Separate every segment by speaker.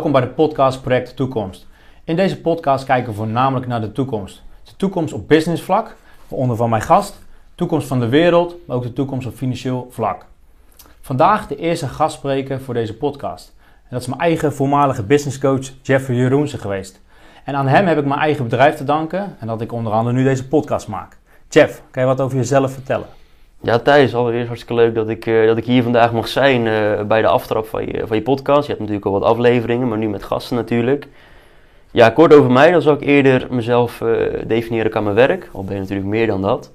Speaker 1: Welkom bij de podcast Project Toekomst. In deze podcast kijken we voornamelijk naar de toekomst. De toekomst op businessvlak, waaronder van mijn gast, toekomst van de wereld, maar ook de toekomst op financieel vlak. Vandaag de eerste gastspreker voor deze podcast. En dat is mijn eigen voormalige businesscoach Jeffrey Jeroense geweest. En aan hem heb ik mijn eigen bedrijf te danken en dat ik onder andere nu deze podcast maak. Jeff, kan je wat over jezelf vertellen?
Speaker 2: Ja, Thijs, allereerst hartstikke leuk dat ik, uh, dat ik hier vandaag mag zijn uh, bij de aftrap van je, van je podcast. Je hebt natuurlijk al wat afleveringen, maar nu met gasten natuurlijk. Ja, kort over mij, dan zal ik eerder mezelf uh, definiëren aan mijn werk, al ben je natuurlijk meer dan dat.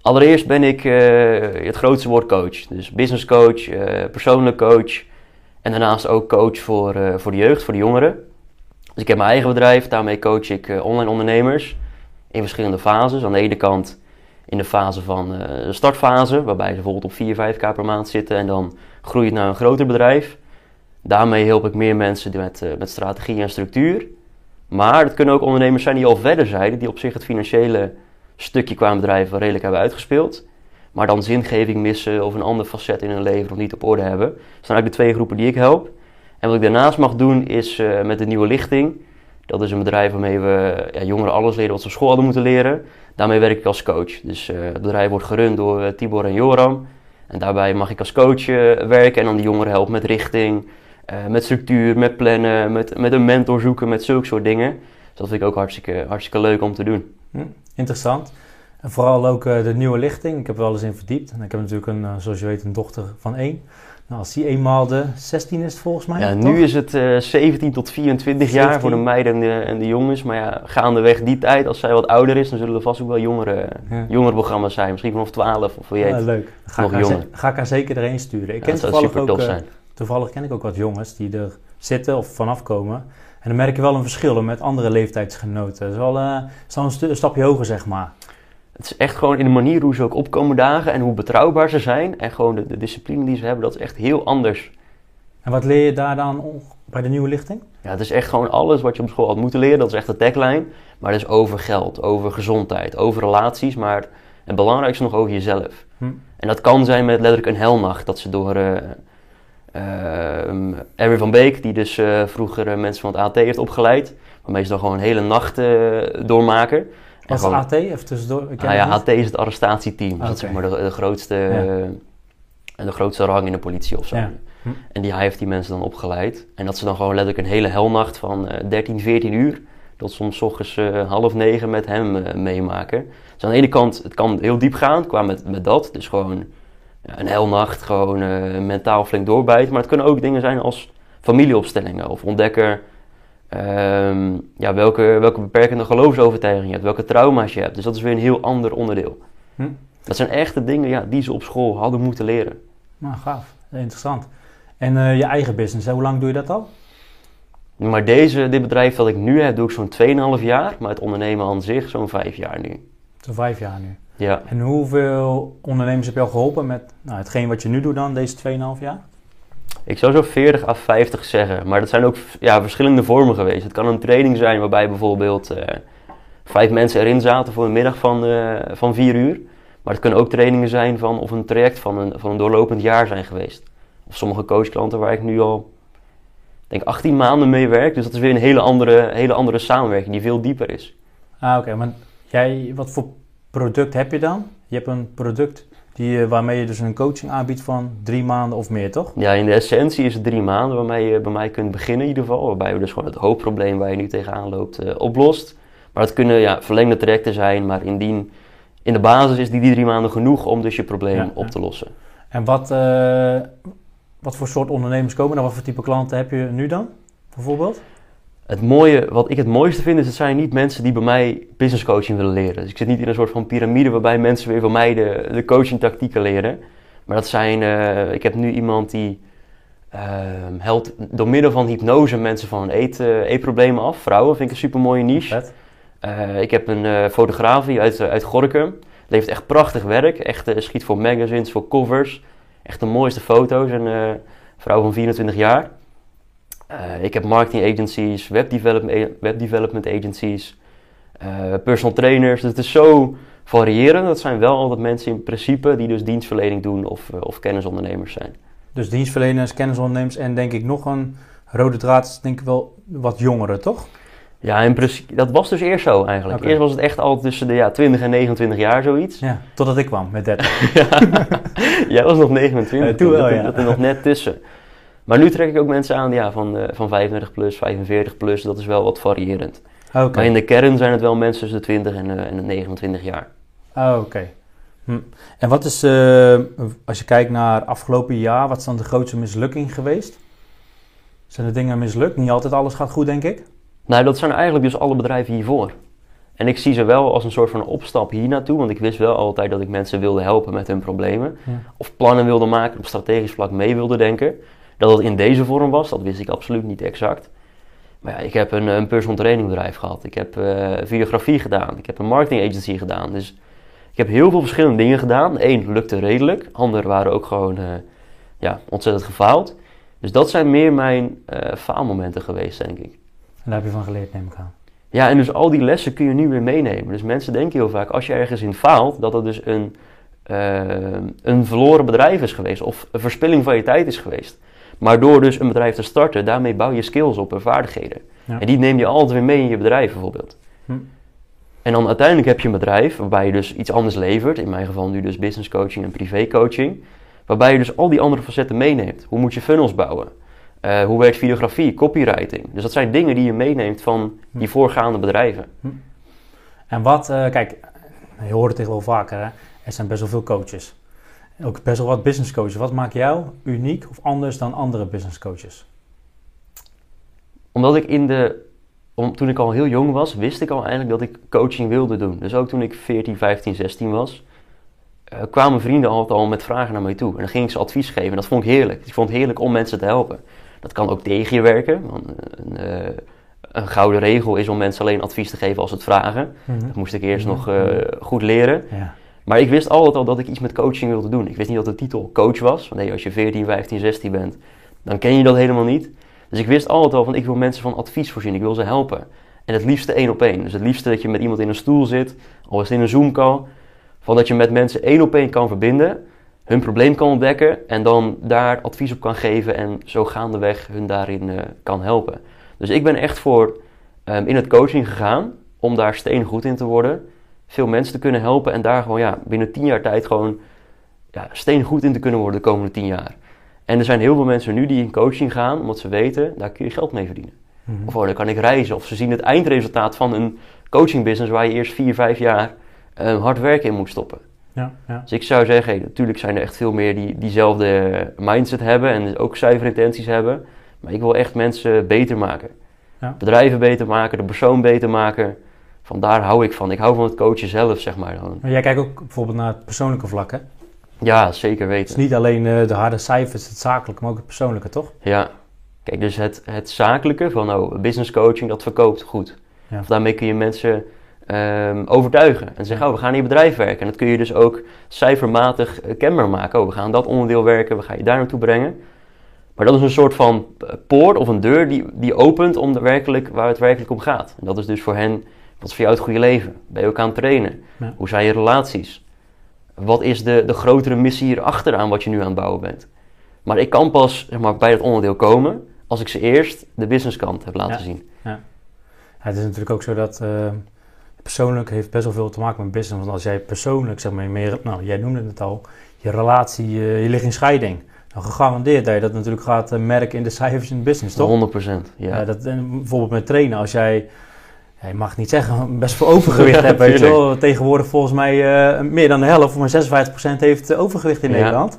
Speaker 2: Allereerst ben ik het grootste woord coach, dus business coach, persoonlijk coach en daarnaast ook coach voor, voor de jeugd, voor de jongeren. Dus ik heb mijn eigen bedrijf, daarmee coach ik online ondernemers in verschillende fases. Aan de ene kant in de fase van uh, de startfase, waarbij ze bijvoorbeeld op 4, 5k per maand zitten en dan groeit naar een groter bedrijf. Daarmee help ik meer mensen met, uh, met strategie en structuur. Maar het kunnen ook ondernemers zijn die al verder zijn, die op zich het financiële stukje qua bedrijf wel redelijk hebben uitgespeeld. Maar dan zingeving missen of een ander facet in hun leven nog niet op orde hebben. Dat zijn eigenlijk de twee groepen die ik help. En wat ik daarnaast mag doen is uh, met de nieuwe lichting. Dat is een bedrijf waarmee we ja, jongeren alles leren wat ze op school hadden moeten leren. Daarmee werk ik als coach. Dus uh, het bedrijf wordt gerund door uh, Tibor en Joram. En daarbij mag ik als coach uh, werken en dan de jongeren helpen met richting, met structuur, met plannen, met, met een mentor zoeken, met zulke soort dingen. Dus dat vind ik ook hartstikke, hartstikke leuk om te doen.
Speaker 1: Hm, interessant. En vooral ook de nieuwe lichting. Ik heb er wel eens in verdiept. En ik heb natuurlijk, een, zoals je weet, een dochter van één. Nou, als die eenmaal de 16 is volgens mij.
Speaker 2: Ja,
Speaker 1: toch?
Speaker 2: nu is het uh, 17 tot 24 17. jaar voor de meiden en de, en de, jongens. Maar ja, gaandeweg die tijd, als zij wat ouder is, dan zullen er vast ook wel jongere, ja. jongere programma's zijn. Misschien vanaf 12 of wil je
Speaker 1: ja, leuk. Ga nog jonger. Ga ik haar zeker erheen sturen. Ik ken toevallig ook, uh, toevallig ken ik ook wat jongens die er zitten of vanaf komen. En dan merk je wel een verschil met andere leeftijdsgenoten. Dat is wel, uh, is wel een, een stapje hoger, zeg maar.
Speaker 2: Het is echt gewoon in de manier hoe ze ook opkomen dagen en hoe betrouwbaar ze zijn. En gewoon de, de discipline die ze hebben, dat is echt heel anders.
Speaker 1: En wat leer je daar dan bij de nieuwe lichting?
Speaker 2: Ja, het is echt gewoon alles wat je op school had moeten leren. Dat is echt de tagline. Maar het is over geld, over gezondheid, over relaties. Maar het belangrijkste nog over jezelf. Hm. En dat kan zijn met letterlijk een helnacht. Dat ze door uh, uh, Erwin van Beek, die dus uh, vroeger mensen van het AT heeft opgeleid. Waarmee ze dan gewoon een hele nacht doormaken.
Speaker 1: Wat is AT? Even tussendoor.
Speaker 2: Ik ah, ja, AT is het arrestatieteam. Dus okay. dat is maar de, de grootste, ja. de grootste rang in de politie of zo. Ja. Hm. En die, hij heeft die mensen dan opgeleid. En dat ze dan gewoon letterlijk een hele helnacht van uh, 13, 14 uur... tot soms ochtends uh, half negen met hem uh, meemaken. Dus aan de ene kant, het kan heel diep gaan qua met, met dat. Dus gewoon een helnacht, gewoon uh, mentaal flink doorbijten. Maar het kunnen ook dingen zijn als familieopstellingen of ontdekken Um, ja, welke, welke beperkende geloofsovertuiging je hebt, welke trauma's je hebt. Dus dat is weer een heel ander onderdeel. Hm? Dat zijn echt de dingen ja, die ze op school hadden moeten leren.
Speaker 1: Nou, gaaf. Interessant. En uh, je eigen business, hè? hoe lang doe je dat al?
Speaker 2: Maar deze, dit bedrijf dat ik nu heb, doe ik zo'n 2,5 jaar. Maar het ondernemen aan zich zo'n 5 jaar nu.
Speaker 1: Zo'n 5 jaar nu?
Speaker 2: Ja.
Speaker 1: En hoeveel ondernemers heb je al geholpen met nou, hetgeen wat je nu doet dan, deze 2,5 jaar?
Speaker 2: Ik zou zo 40 à 50 zeggen, maar dat zijn ook ja, verschillende vormen geweest. Het kan een training zijn waarbij bijvoorbeeld uh, vijf mensen erin zaten voor een middag van, uh, van vier uur. Maar het kunnen ook trainingen zijn van, of een traject van een, van een doorlopend jaar zijn geweest. Of sommige coachklanten waar ik nu al, denk 18 maanden mee werk. Dus dat is weer een hele andere, hele andere samenwerking die veel dieper is.
Speaker 1: Ah, oké. Maar jij, wat voor product heb je dan? Je hebt een product die, eh, waarmee je dus een coaching aanbiedt van drie maanden of meer, toch?
Speaker 2: Ja, in de essentie is het drie maanden waarmee je bij mij kunt beginnen in ieder geval. Waarbij we dus gewoon het hoofdprobleem waar je nu tegenaan loopt uh, oplost. Maar dat kunnen ja, verlengde trajecten zijn, maar indien in de basis is die, die drie maanden genoeg om dus je probleem ja, op te lossen.
Speaker 1: En wat, uh, wat voor soort ondernemers komen er? Wat voor type klanten heb je nu dan, bijvoorbeeld?
Speaker 2: Het mooie, wat ik het mooiste vind, is het zijn niet mensen die bij mij business coaching willen leren. Dus ik zit niet in een soort van piramide waarbij mensen weer van mij de, de coaching tactieken leren. Maar dat zijn, uh, ik heb nu iemand die uh, helpt door middel van hypnose mensen van eet, uh, eetproblemen af. Vrouwen vind ik een super mooie niche. ik heb een fotograaf uit, uit Gorkum. Levert echt prachtig werk. Echt schiet voor magazines, voor covers. Echt de mooiste foto's. Een vrouw van 24 jaar. Uh, ik heb marketing agencies, webdevelopment, webdevelopment agencies, uh, personal trainers. Dus het is zo variërend. Dat zijn wel altijd mensen in principe die dus dienstverlening doen of, uh, of kennisondernemers zijn.
Speaker 1: Dus dienstverleners, kennisondernemers en denk ik nog een rode draad is denk ik wel wat jongeren, toch?
Speaker 2: Ja, in principe, dat was dus eerst zo eigenlijk. Eerst was het echt al tussen de ja, 20 en 29 jaar zoiets.
Speaker 1: Ja, totdat ik kwam met 30.
Speaker 2: Jij was nog 29.
Speaker 1: Eh, toen wel, ja.
Speaker 2: dat er nog net tussen. Maar nu trek ik ook mensen aan ja, van, van 35 plus, 45 plus. Dat is wel wat variërend.
Speaker 1: Oké.
Speaker 2: Maar in de kern zijn het wel mensen tussen de 20 en, eh, en de 29 jaar.
Speaker 1: Ah, Oké. Hm. En wat is, eh, als je kijkt naar afgelopen jaar, wat is dan de grootste mislukking geweest? Zijn er dingen mislukt? Niet altijd alles gaat goed, denk ik.
Speaker 2: Nou, dat zijn eigenlijk dus alle bedrijven hiervoor. En ik zie ze wel als een soort van opstap hier naartoe. Want ik wist wel altijd dat ik mensen wilde helpen met hun problemen.
Speaker 1: Ja.
Speaker 2: Of plannen wilde maken, op strategisch vlak mee wilde denken. Dat het in deze vorm was, dat wist ik absoluut niet exact. Maar ja, ik heb een, een personal training bedrijf gehad. Ik heb eh, videografie gedaan. Ik heb een marketing agency gedaan. Dus ik heb heel veel verschillende dingen gedaan. Eén lukte redelijk. Andere waren ook gewoon eh, ja, ontzettend gefaald. Dus dat zijn meer mijn eh, faalmomenten geweest, denk ik.
Speaker 1: En daar heb je van geleerd, neem ik aan.
Speaker 2: Ja, en dus al die lessen kun je nu weer meenemen. Dus mensen denken heel vaak, als je ergens in faalt, dat het dus een, eh, een verloren bedrijf is geweest. Of een verspilling van je tijd is geweest. Maar door dus een bedrijf te starten, daarmee bouw je skills op en vaardigheden.
Speaker 1: Ja.
Speaker 2: En die neem je altijd weer mee in je bedrijf bijvoorbeeld.
Speaker 1: Hm.
Speaker 2: En dan uiteindelijk heb je een bedrijf waarbij je dus iets anders levert. In mijn geval nu dus business coaching en privé coaching. Waarbij je dus al die andere facetten meeneemt. Hoe moet je funnels bouwen? Eh, hoe werkt videografie, copywriting? Dus dat zijn dingen die je meeneemt van die voorgaande bedrijven.
Speaker 1: En wat, eh, kijk, je hoort het echt wel vaker, hè? er zijn best wel veel coaches. Ook best wel wat business coaches. Wat maakt jou uniek of anders dan andere business coaches?
Speaker 2: Omdat ik in de. Om, toen ik al heel jong was, wist ik al eigenlijk dat ik coaching wilde doen. Dus ook toen ik 14, 15, 16 was, eh, kwamen vrienden altijd al met vragen naar mij toe. En dan ging ik ze advies geven. En dat vond ik heerlijk. Ik vond het heerlijk om mensen te helpen. Dat kan ook tegen je werken. Want een, eh, een gouden regel is om mensen alleen advies te geven als ze het vragen. Dat moest ik eerst
Speaker 1: Mhm.
Speaker 2: nog eh, goed leren.
Speaker 1: Ja.
Speaker 2: Maar ik wist altijd al dat ik iets met coaching wilde doen. Ik wist niet dat de titel coach was. Want nee, als je 14, 15, 16 bent, dan ken je dat helemaal niet. Dus ik wist altijd al van ik wil mensen van advies voorzien. Ik wil ze helpen. En het liefste één op één. Dus het liefste dat je met iemand in een stoel zit, al is in een Zoom call. Van dat je met mensen één op één kan verbinden, hun probleem kan ontdekken en dan daar advies op kan geven en zo gaandeweg hun daarin eh, kan helpen. Dus ik ben echt voor ehm, in het coaching gegaan om daar steengoed in te worden. Veel mensen te kunnen helpen en daar gewoon ja, binnen tien jaar tijd gewoon ja, steengoed in te kunnen worden de komende tien jaar. En er zijn heel veel mensen nu die in coaching gaan, omdat ze weten, daar kun je geld mee verdienen.
Speaker 1: Mhm.
Speaker 2: Of oh, dan kan ik reizen. Of ze zien het eindresultaat van een coachingbusiness waar je eerst vier, vijf jaar eh, hard werk in moet stoppen.
Speaker 1: Ja, ja.
Speaker 2: Dus ik zou zeggen, hey, natuurlijk zijn er echt veel meer die diezelfde mindset hebben en dus ook zuivere intenties hebben. Maar ik wil echt mensen beter maken.
Speaker 1: Ja.
Speaker 2: Bedrijven beter maken, de persoon beter maken. Vandaar hou ik van. Ik hou van het coachen zelf, zeg maar. gewoon.
Speaker 1: Maar jij kijkt ook bijvoorbeeld naar het persoonlijke vlak, hè?
Speaker 2: Ja, zeker
Speaker 1: Het is
Speaker 2: weten.
Speaker 1: niet alleen eh, de harde cijfers, het zakelijke, maar ook het persoonlijke, toch?
Speaker 2: Ja. Kijk, dus het, het zakelijke van oh, business coaching, dat verkoopt goed.
Speaker 1: Ja.
Speaker 2: Of daarmee kun je mensen ehm, overtuigen. En zeggen, oh, we gaan in je bedrijf werken. En dat kun je dus ook cijfermatig eh, kenbaar maken. Oh, we gaan dat onderdeel werken, we gaan je daar naartoe brengen. Maar dat is een soort van eh, poort of een deur die, die opent om de werkelijk, waar het werkelijk om gaat. En dat is dus voor hen, wat is voor jou het goede leven? Ben je ook aan het trainen?
Speaker 1: Ja.
Speaker 2: Hoe zijn je relaties? Wat is de, de grotere missie hierachter aan wat je nu aan het bouwen bent? Maar ik kan pas zeg maar, bij dat onderdeel komen als ik ze eerst de businesskant heb laten
Speaker 1: Ja.
Speaker 2: zien.
Speaker 1: Ja, het is natuurlijk ook zo dat eh, persoonlijk heeft best wel veel te maken met business. Want als jij persoonlijk, zeg maar, meer, nou, jij noemde het al, je relatie, je ligt in scheiding. Dan gegarandeerd dat je dat natuurlijk gaat eh, merken in de cijfers in de business, toch?
Speaker 2: 100 procent. Ja.
Speaker 1: Ja, dat, en bijvoorbeeld met trainen, als jij, je mag niet zeggen, best veel overgewicht
Speaker 2: Ja,
Speaker 1: hebt, weet je wel. Tegenwoordig volgens mij eh, meer dan de helft, maar 56% heeft eh, overgewicht in
Speaker 2: Ja.
Speaker 1: Nederland.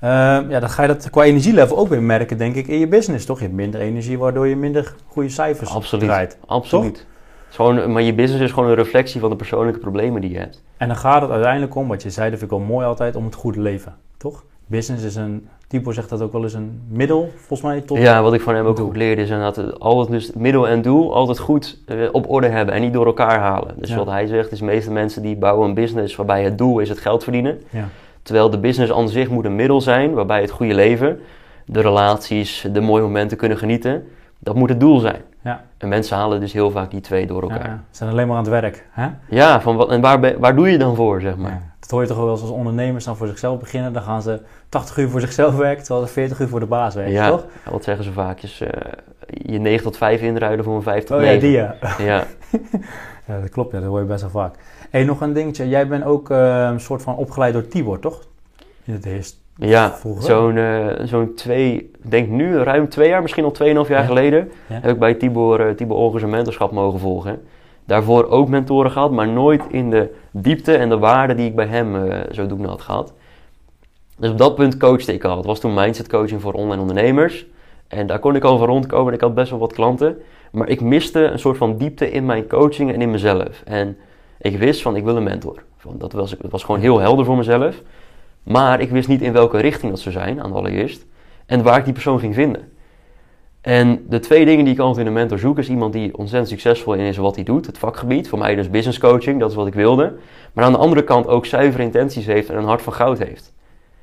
Speaker 1: Eh, ja, dan ga je dat qua energielevel ook weer merken, denk ik, in je business, toch? Je hebt minder energie, waardoor je minder goede cijfers
Speaker 2: Absoluut.
Speaker 1: draait.
Speaker 2: Absoluut. Gewoon, maar je business is gewoon een reflectie van de persoonlijke problemen die je hebt.
Speaker 1: En dan gaat het uiteindelijk om, wat je zei, dat vind ik wel mooi altijd, om het goede leven, toch? Business is een, Tipo zegt dat ook wel eens, een middel, volgens mij, tot...
Speaker 2: Ja, wat ik van hem ook
Speaker 1: doel.
Speaker 2: goed leerde is inderdaad het- altijd dus middel en doel altijd goed eh, op orde hebben en niet door elkaar halen. Dus
Speaker 1: Ja.
Speaker 2: wat hij zegt is de meeste mensen die bouwen een business waarbij het doel is het geld verdienen.
Speaker 1: Ja.
Speaker 2: Terwijl de business aan zich moet een middel zijn waarbij het goede leven, de relaties, de mooie momenten kunnen genieten. Dat moet het doel zijn.
Speaker 1: Ja.
Speaker 2: En mensen halen dus heel vaak die twee door
Speaker 1: Ja,
Speaker 2: elkaar.
Speaker 1: ja. Ze zijn alleen maar aan het werk. Hè?
Speaker 2: Ja, van wat, en waar, waar doe je dan voor, zeg maar?
Speaker 1: Ja. Dat hoor je toch wel eens als ondernemers dan voor zichzelf beginnen. Dan gaan ze 80 uur voor zichzelf werken, terwijl ze 40 uur voor de baas werken,
Speaker 2: Ja,
Speaker 1: toch?
Speaker 2: wat zeggen ze vaakjes? eh, je 9 tot 5 inruilen voor een 5 tot
Speaker 1: Oh ja,
Speaker 2: 9.
Speaker 1: die ja.
Speaker 2: Ja,
Speaker 1: Ja, dat klopt, ja, dat hoor je best wel vaak. hey, nog een dingetje. Jij bent ook een soort van opgeleid door Tibor, toch? In het.
Speaker 2: Ja zo'n eh, zo'n twee, ik denk nu ruim twee jaar, misschien al tweeënhalf jaar
Speaker 1: Ja.
Speaker 2: geleden,
Speaker 1: Ja.
Speaker 2: heb ik bij Tibor, eh, Tibor Olgers een mentorschap mogen volgen. Daarvoor ook mentoren gehad, maar nooit in de diepte en de waarde die ik bij hem eh zodoende had gehad. Dus op dat punt coachte ik al. Het was toen mindset coaching voor online ondernemers. En daar kon ik al van rondkomen en ik had best wel wat klanten. Maar ik miste een soort van diepte in mijn coaching en in mezelf. En ik wist van, ik wil een mentor. Van, dat, was, dat was gewoon heel helder voor mezelf. Maar ik wist niet in welke richting dat zou zijn, aan de allereerst. En waar ik die persoon ging vinden. En de twee dingen die ik altijd in een mentor zoek, is iemand die ontzettend succesvol in is wat hij doet. Het vakgebied, voor mij dus business coaching, dat is wat ik wilde. Maar aan de andere kant ook zuivere intenties heeft en een hart van goud heeft.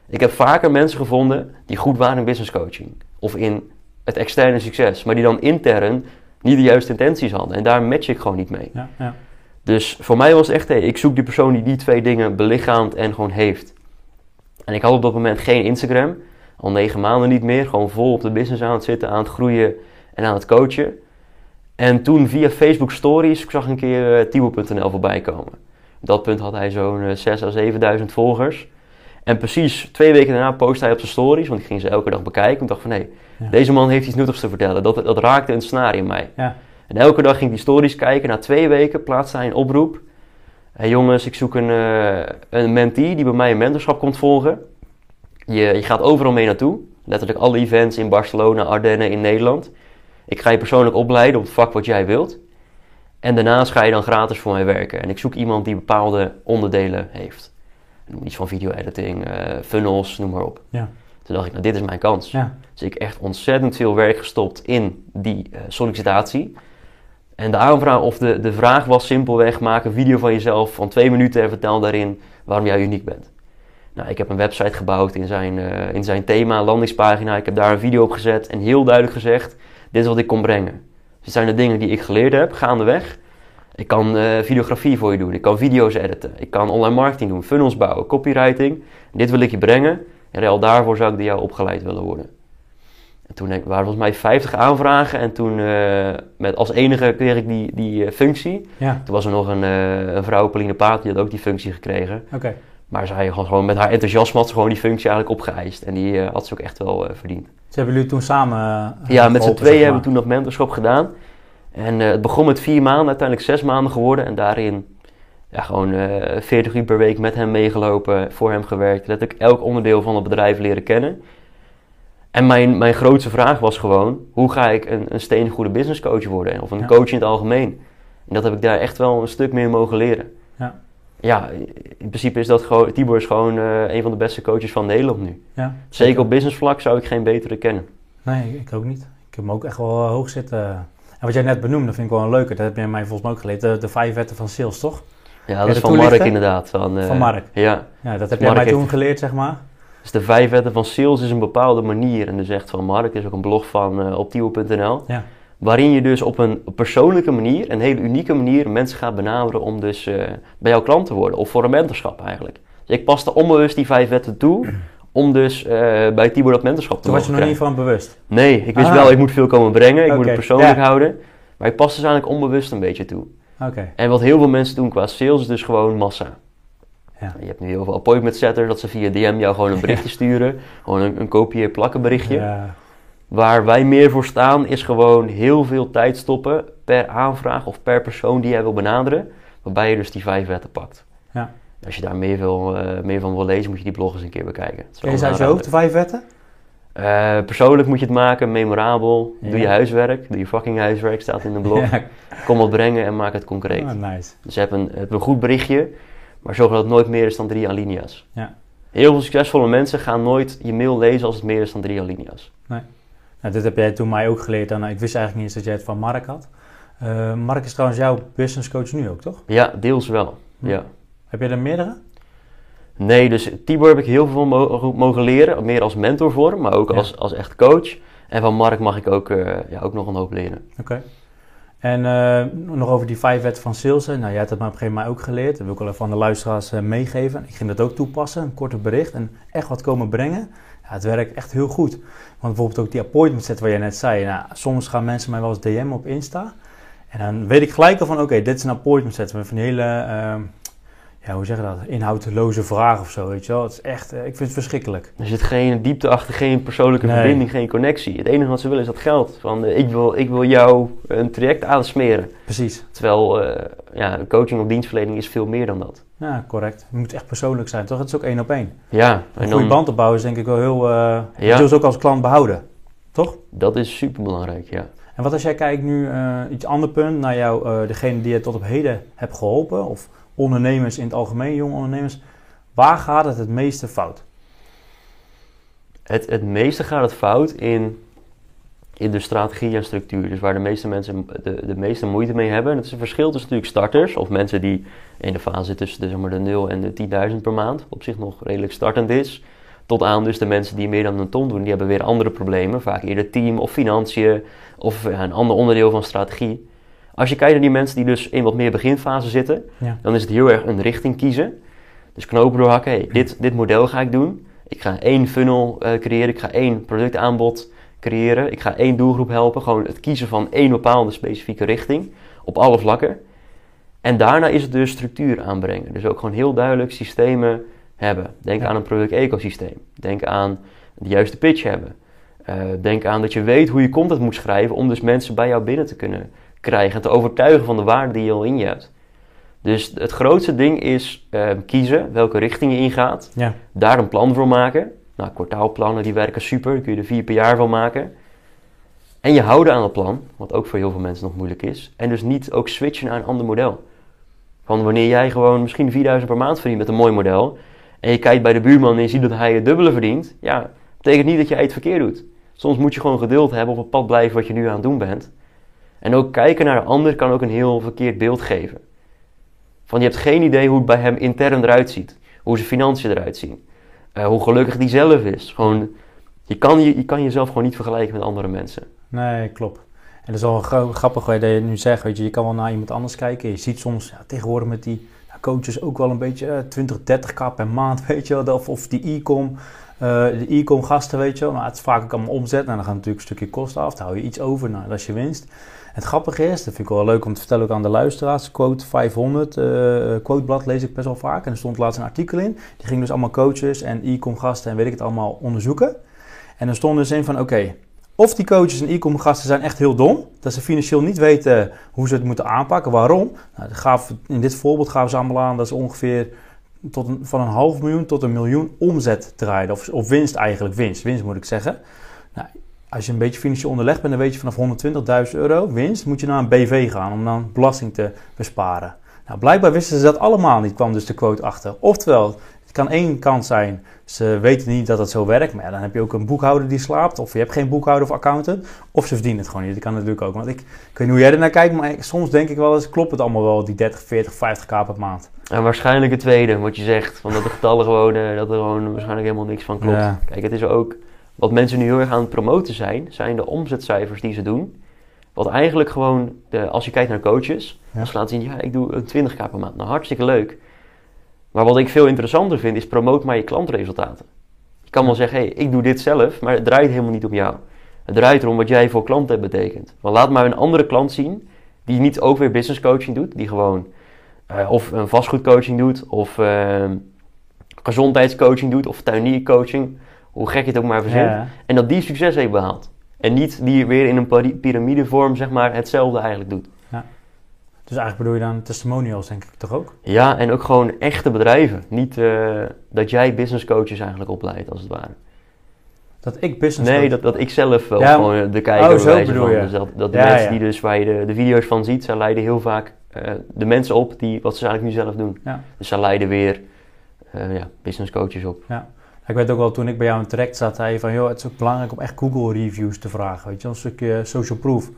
Speaker 2: Ik heb vaker mensen gevonden die goed waren in business coaching. Of in het externe succes. Maar die dan intern niet de juiste intenties hadden. En daar match ik gewoon niet mee.
Speaker 1: Ja, ja.
Speaker 2: Dus voor mij was het echt, hey, ik zoek die persoon die die twee dingen belichaamt en gewoon heeft. En ik had op dat moment geen Instagram, al negen maanden niet meer, gewoon vol op de business aan het zitten, aan het groeien en aan het coachen. En toen via Facebook Stories, ik zag een keer uh, Tibo.nl voorbij komen. Op dat punt had hij zo'n uh, 6 à 7000 volgers. En precies twee weken daarna postte hij op zijn stories, want ik ging ze elke dag bekijken. En dacht van, hé, hey,
Speaker 1: Ja.
Speaker 2: deze man heeft iets nuttigs te vertellen. Dat, dat raakte een snaar in mij.
Speaker 1: Ja.
Speaker 2: En elke dag ging ik die stories kijken. Na twee weken plaatste hij een oproep. Hé jongens, ik zoek een, eh, een mentee die bij mij een mentorschap komt volgen. Je, je gaat overal mee naartoe. Letterlijk alle events in Barcelona, Ardennen, in Nederland. Ik ga je persoonlijk opleiden op het vak wat jij wilt. En daarnaast ga je dan gratis voor mij werken. En ik zoek iemand die bepaalde onderdelen heeft. Noem iets van video-editing, eh, funnels, noem maar op.
Speaker 1: Ja.
Speaker 2: Toen dacht ik, nou dit is mijn kans.
Speaker 1: Ja.
Speaker 2: Dus ik heb echt ontzettend veel werk gestopt in die eh, sollicitatie. En de aanvraag, of de, de vraag was simpelweg, maak een video van jezelf van twee minuten en vertel daarin waarom jij uniek bent. Nou, ik heb een website gebouwd in zijn, eh, in zijn thema, landingspagina. Ik heb daar een video op gezet en heel duidelijk gezegd, dit is wat ik kon brengen. Dit zijn de dingen die ik geleerd heb, gaandeweg. Ik kan eh, videografie voor je doen, ik kan video's editen, ik kan online marketing doen, funnels bouwen, copywriting. Dit wil ik je brengen. En al daarvoor zou ik door jou opgeleid willen worden. En toen denk ik, waren volgens mij 50 aanvragen en toen eh, met als enige kreeg ik die, die eh, functie.
Speaker 1: Ja,
Speaker 2: Toen was er nog een, eh, een vrouw, Pauline Paat, die had ook die functie gekregen.
Speaker 1: oké.
Speaker 2: Maar zij had gewoon met haar enthousiasme had ze gewoon die functie eigenlijk opgeëist. En die had ze ook echt wel verdiend.
Speaker 1: Dus hebben jullie toen samen
Speaker 2: Ja, met z'n tweeën
Speaker 1: zeg
Speaker 2: hebben we toen dat mentorschap gedaan. En het begon met vier maanden, uiteindelijk zes maanden geworden. En daarin ja, gewoon eh 40 uur per week met hem meegelopen, voor hem gewerkt. Letterlijk elk onderdeel van het bedrijf leren kennen. En mijn, mijn grootste vraag was gewoon, hoe ga ik een, een steengoede business coach worden? Of een
Speaker 1: Ja.
Speaker 2: coach in het algemeen. En dat heb ik daar echt wel een stuk meer mogen leren.
Speaker 1: Ja.
Speaker 2: Ja, in principe is dat gewoon, Tibor is gewoon eh, een van de beste coaches van Nederland nu.
Speaker 1: Ja,
Speaker 2: Zeker op business vlak zou ik geen betere kennen.
Speaker 1: Nee, ik ook niet. Ik heb hem ook echt wel eh, hoog zitten. En wat jij net benoemde, vind ik wel een leuke. Dat heb jij mij volgens mij ook geleerd. De, de vijf wetten van sales, toch?
Speaker 2: Ja, dat is van Mark inderdaad. Van, eh,
Speaker 1: Van Mark.
Speaker 2: Ja,
Speaker 1: Ja, dat heb
Speaker 2: Mark
Speaker 1: jij mij toen
Speaker 2: heeft-
Speaker 1: geleerd, zeg maar.
Speaker 2: Dus de vijf wetten van sales is een bepaalde manier. En dus echt van Mark, is ook een blog van uh, op Tiwo.nl.
Speaker 1: Ja.
Speaker 2: Waarin je dus op een persoonlijke manier, een hele unieke manier, mensen gaat benaderen om dus eh, bij jouw klant te worden. Of voor een mentorschap eigenlijk. Dus ik paste onbewust die vijf wetten toe om dus eh, bij Tibor dat mentorschap te
Speaker 1: Toen was je nog niet van bewust.
Speaker 2: Nee, ik wist
Speaker 1: Ah.
Speaker 2: wel, ik moet veel komen brengen. Ik moet het persoonlijk
Speaker 1: ja.
Speaker 2: houden. Maar ik paste dus eigenlijk onbewust een beetje toe.
Speaker 1: Oké.
Speaker 2: En wat heel veel mensen doen qua sales is dus gewoon massa.
Speaker 1: Ja.
Speaker 2: Je hebt nu heel veel appointment setters dat ze via DM jou gewoon een berichtje sturen. Gewoon een, een kopieer plakken berichtje.
Speaker 1: Ja.
Speaker 2: Waar wij meer voor staan is gewoon heel veel tijd stoppen per aanvraag of per persoon die jij wil benaderen. Waarbij je dus die vijf wetten pakt.
Speaker 1: Ja.
Speaker 2: Als je daar meer, wil, eh, meer van wil lezen, moet je die blog eens een keer bekijken.
Speaker 1: Ken je je hoofd, de vijf wetten?
Speaker 2: Eh, persoonlijk moet je het maken, memorabel.
Speaker 1: Ja.
Speaker 2: Doe je huiswerk. Doe je fucking huiswerk, staat in de blog.
Speaker 1: Ja.
Speaker 2: Kom wat brengen en maak het concreet.
Speaker 1: Oh, nice.
Speaker 2: Dus heb een, heb een goed berichtje, maar zorg dat het nooit meer is dan drie alinea's.
Speaker 1: Ja.
Speaker 2: Heel veel succesvolle mensen gaan nooit je mail lezen als het meer is dan drie alinea's.
Speaker 1: Nou, dit heb jij toen mij ook geleerd. En, nou, ik wist eigenlijk niet eens dat jij het van Mark had. Eh, Mark is trouwens jouw business coach nu ook, toch?
Speaker 2: Ja, deels wel.
Speaker 1: Hm.
Speaker 2: Ja.
Speaker 1: Heb je er meerdere?
Speaker 2: Nee, dus Tibor heb ik heel veel mo- mogen leren. Meer als mentor voor hem, maar ook
Speaker 1: Ja.
Speaker 2: als, als echt coach. En van Mark mag ik ook, eh, ja, ook nog een hoop leren.
Speaker 1: Oké. En uh, nog over die vijf wetten van sales. Nou, jij hebt dat maar op een gegeven moment ook geleerd. Dat wil ik wel even aan de luisteraars uh, meegeven. Ik ging dat ook toepassen, een korte bericht en echt wat komen brengen. Ja, het werkt echt heel goed. Want bijvoorbeeld ook die appointment set waar je net zei. Nou, soms gaan mensen mij wel eens DM op Insta. En dan weet ik gelijk al van, oké, dit is een appointment set. Van die hele, uh, ja, hoe zeg je dat, inhoudloze vraag of zo, weet je wel. Het is echt, ik vind het verschrikkelijk.
Speaker 2: Er zit geen diepte achter, geen persoonlijke verbinding, geen connectie. Het enige wat ze willen is dat geld. Van, ik, wil, ik wil jou een traject aansmeren.
Speaker 1: Precies.
Speaker 2: Terwijl, ja, coaching of dienstverlening is veel meer dan dat.
Speaker 1: Ja, correct. Het moet echt persoonlijk zijn, toch? Het is ook één op één.
Speaker 2: Ja.
Speaker 1: Een goede band opbouwen is denk ik wel heel... Uh, ja. Je ook als klant behouden, toch?
Speaker 2: Dat is super belangrijk, ja.
Speaker 1: En wat als jij kijkt nu, iets ander punt, naar jou, degene die je tot op heden hebt geholpen, of ondernemers in het algemeen, jonge ondernemers, waar gaat het het meeste fout?
Speaker 2: Het, het meeste gaat het fout in in de strategie en structuur. Dus waar de meeste mensen de, de meeste moeite mee hebben. En het is een verschil tussen natuurlijk starters of mensen die in de fase tussen de, zeg maar, de 0 en de 10.000 per maand, op zich nog redelijk startend is. Tot aan dus de mensen die meer dan een ton doen, die hebben weer andere problemen. Vaak eerder team of financiën of een ander onderdeel van strategie. Als je kijkt naar die mensen die dus in wat meer beginfase zitten,
Speaker 1: ja.
Speaker 2: dan is het heel erg een richting kiezen. Dus knopen doorhakken, hey, dit, dit model ga ik doen. Ik ga één funnel uh, creëren, ik ga één productaanbod creëren. Ik ga één doelgroep helpen. Gewoon het kiezen van één bepaalde specifieke richting op alle vlakken. En daarna is het dus structuur aanbrengen. Dus ook gewoon heel duidelijk systemen hebben. Denk aan een product-ecosysteem. Denk aan de juiste pitch hebben. Uh, denk aan dat je weet hoe je content moet schrijven om dus mensen bij jou binnen te kunnen krijgen en te overtuigen van de waarde die je al in je hebt. Dus het grootste ding is uh, kiezen welke richting je ingaat,
Speaker 1: ja.
Speaker 2: daar een plan voor maken nou, kwartaalplannen die werken super, daar kun je er vier per jaar van maken. En je houden aan het plan, wat ook voor heel veel mensen nog moeilijk is. En dus niet ook switchen naar een ander model. Van wanneer jij gewoon misschien 4000 per maand verdient met een mooi model. En je kijkt bij de buurman en je ziet dat hij het dubbele verdient. Ja, betekent niet dat jij het verkeerd doet. Soms moet je gewoon geduld hebben op het pad blijven wat je nu aan het doen bent. En ook kijken naar de ander kan ook een heel verkeerd beeld geven. Van je hebt geen idee hoe het bij hem intern eruit ziet. Hoe zijn financiën eruit zien. Uh, hoe gelukkig die zelf is. Gewoon, je, kan, je, je kan jezelf gewoon niet vergelijken met andere mensen.
Speaker 1: Nee, klopt. En dat is wel grappig wat je nu zegt. Weet je, je kan wel naar iemand anders kijken. Je ziet soms ja, tegenwoordig met die coaches ook wel een beetje uh, 20, 30k per maand, weet je wel. Of, of die e-com, uh, de e-com gasten, weet je wel. Maar het is vaak ook allemaal omzet. Nou, dan gaat natuurlijk een stukje kosten af. Dan hou je iets over, nou, dat is je winst. Het grappige is, dat vind ik wel leuk om te vertellen ook aan de luisteraars. Quote 500, uh, quoteblad lees ik best wel vaak. En er stond laatst een artikel in. Die ging dus allemaal coaches en e-com gasten en weet ik het allemaal onderzoeken. En er stond dus in van, oké, of die coaches en e-com gasten zijn echt heel dom. Dat ze financieel niet weten hoe ze het moeten aanpakken. Waarom? Nou, gaf, in dit voorbeeld gaven ze allemaal aan dat ze ongeveer tot van een half miljoen tot een miljoen omzet draaiden. Of, of winst eigenlijk, winst, winst moet ik zeggen. Als je een beetje financieel onderlegd bent, dan weet je vanaf 120.000 euro winst moet je naar een BV gaan om dan belasting te besparen. Nou, blijkbaar wisten ze dat allemaal niet, kwam dus de quote achter. Oftewel, het kan één kant zijn, ze weten niet dat het zo werkt, maar ja, dan heb je ook een boekhouder die slaapt, of je hebt geen boekhouder of accountant, of ze verdienen het gewoon niet. Dat kan natuurlijk ook. Want ik, ik weet niet hoe jij er naar kijkt, maar soms denk ik wel eens, klopt het allemaal wel, die 30, 40, 50k per maand?
Speaker 2: En waarschijnlijk het tweede, wat je zegt, van dat de getallen gewoon, eh, dat er gewoon waarschijnlijk helemaal niks van klopt. Kijk, het is ook wat mensen nu heel erg aan het promoten zijn, zijn de omzetcijfers die ze doen. Wat eigenlijk gewoon, de, als je kijkt naar coaches, ja. als ze laten zien, ja, ik doe een 20k per maand. Nou, hartstikke leuk. Maar wat ik veel interessanter vind, is promoot maar je klantresultaten. Je kan wel zeggen, hé, hey, ik doe dit zelf, maar het draait helemaal niet om jou. Het draait erom wat jij voor klanten betekent. Maar laat maar een andere klant zien, die niet ook weer business coaching doet, die gewoon uh, of een vastgoedcoaching doet, of uh, gezondheidscoaching doet, of tuiniercoaching hoe gek je het ook maar verzint. En dat die succes heeft behaald. En niet die weer in een piramidevorm, zeg maar, hetzelfde eigenlijk doet.
Speaker 1: Ja. Dus eigenlijk bedoel je dan testimonials, denk ik toch ook?
Speaker 2: Ja, en ook gewoon echte bedrijven. Niet uh, dat jij business coaches eigenlijk opleidt, als het ware.
Speaker 1: Dat ik business
Speaker 2: Nee, dat, dat ik zelf wel ja, gewoon de kijker
Speaker 1: oh, zo bedoel je.
Speaker 2: Dus dat, dat de ja, mensen die dus waar je de, de video's van ziet, zij leiden heel vaak uh, de mensen op die wat ze eigenlijk nu zelf doen. Dus zij leiden weer uh, ja, business coaches op.
Speaker 1: Ja. Ik weet ook wel, toen ik bij jou in traject zat, zei je van, joh, het is ook belangrijk om echt Google reviews te vragen, weet je, een stukje social proof.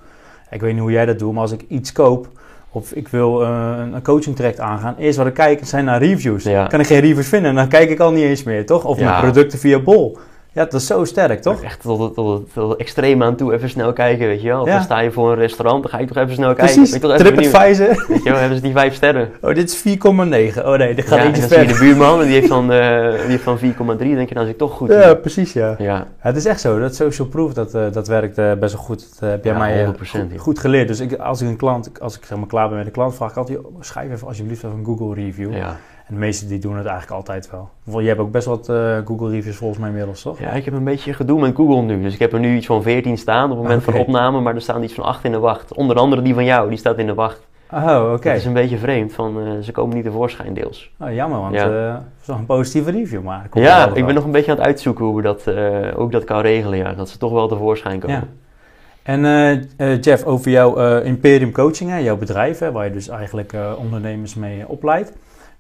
Speaker 1: Ik weet niet hoe jij dat doet, maar als ik iets koop, of ik wil uh, een coaching traject aangaan, eerst wat ik kijk zijn naar reviews. Kan ik geen reviews vinden, dan kijk ik al niet eens meer, toch? Of ja. mijn producten via Bol. Ja, dat is zo sterk, toch?
Speaker 2: Echt tot het, tot, het, tot het extreem aan toe even snel kijken, weet je wel.
Speaker 1: Ja.
Speaker 2: dan sta je voor een restaurant, dan ga ik toch even snel kijken.
Speaker 1: Precies. TripAdvisor.
Speaker 2: Weet je wel, hebben ze die vijf sterren.
Speaker 1: Oh, dit is 4,9. Oh nee, dit gaat
Speaker 2: ja, en
Speaker 1: eentje
Speaker 2: dan zie je
Speaker 1: verder.
Speaker 2: de buurman en die heeft dan, die heeft dan 4,3. denk je, nou zit ik toch goed.
Speaker 1: Ja, precies, ja.
Speaker 2: ja.
Speaker 1: Ja, het is echt zo. Dat social proof, dat, eh, dat werkt eh, best wel goed. Dat heb jij mij eh,
Speaker 2: 100%,
Speaker 1: goed, goed geleerd. Dus ik, als ik een klant, als ik zeg maar klaar ben met een klant, vraag ik altijd, "Joh, schrijf even alsjeblieft even een Google review.
Speaker 2: Ja.
Speaker 1: De meesten die doen het eigenlijk altijd wel. Je hebt ook best wat eh, Google reviews volgens mij inmiddels, toch?
Speaker 2: ja, ik heb een beetje gedoe met Google nu. Dus ik heb er nu iets van 14 staan op het moment van opname, maar er staan iets van 8 in de wacht. Onder andere die van jou, die staat in de wacht.
Speaker 1: Oh, oké.
Speaker 2: Dat is een beetje vreemd, van, eh, ze komen niet tevoorschijn deels.
Speaker 1: Oh, jammer, want
Speaker 2: Ja.
Speaker 1: eh, het is nog een positieve review, maar...
Speaker 2: Ja, ik ben nog een beetje aan het uitzoeken hoe, we dat, ik dat kan regelen. Ja. Dat ze toch wel tevoorschijn komen.
Speaker 1: Ja. En Jeff, over jouw Imperium Coaching, hè, jouw bedrijf, hè, waar je dus eigenlijk ondernemers mee opleidt.